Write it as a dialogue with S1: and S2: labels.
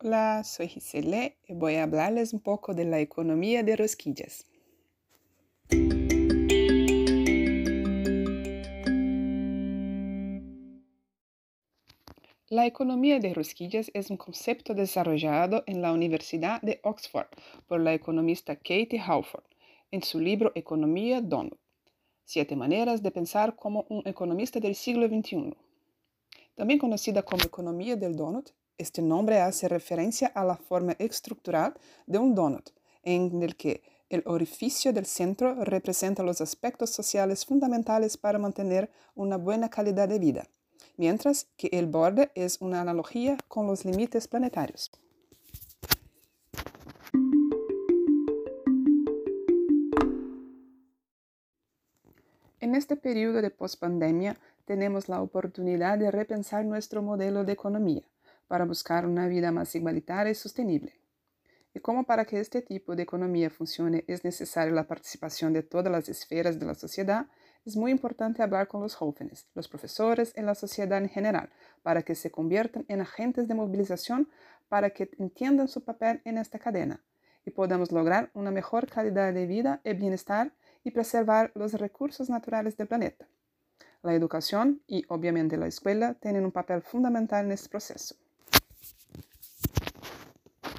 S1: Hola, soy Gisele y voy a hablarles un poco de la economía de rosquillas. La economía de rosquillas es un concepto desarrollado en la Universidad de Oxford por la economista Katie Hawford en su libro Economía Donut. Siete maneras de pensar como un economista del siglo XXI. También conocida como economía del donut, este nombre hace referencia a la forma estructural de un donut, en el que el orificio del centro representa los aspectos sociales fundamentales para mantener una buena calidad de vida, mientras que el borde es una analogía con los límites planetarios. En este periodo de pospandemia tenemos la oportunidad de repensar nuestro modelo de economía para buscar una vida más igualitaria y sostenible. Y como para que este tipo de economía funcione es necesaria la participación de todas las esferas de la sociedad, es muy importante hablar con los jóvenes, los profesores y la sociedad en general, para que se conviertan en agentes de movilización, para que entiendan su papel en esta cadena y podamos lograr una mejor calidad de vida y bienestar y preservar los recursos naturales del planeta. La educación y obviamente la escuela tienen un papel fundamental en este proceso.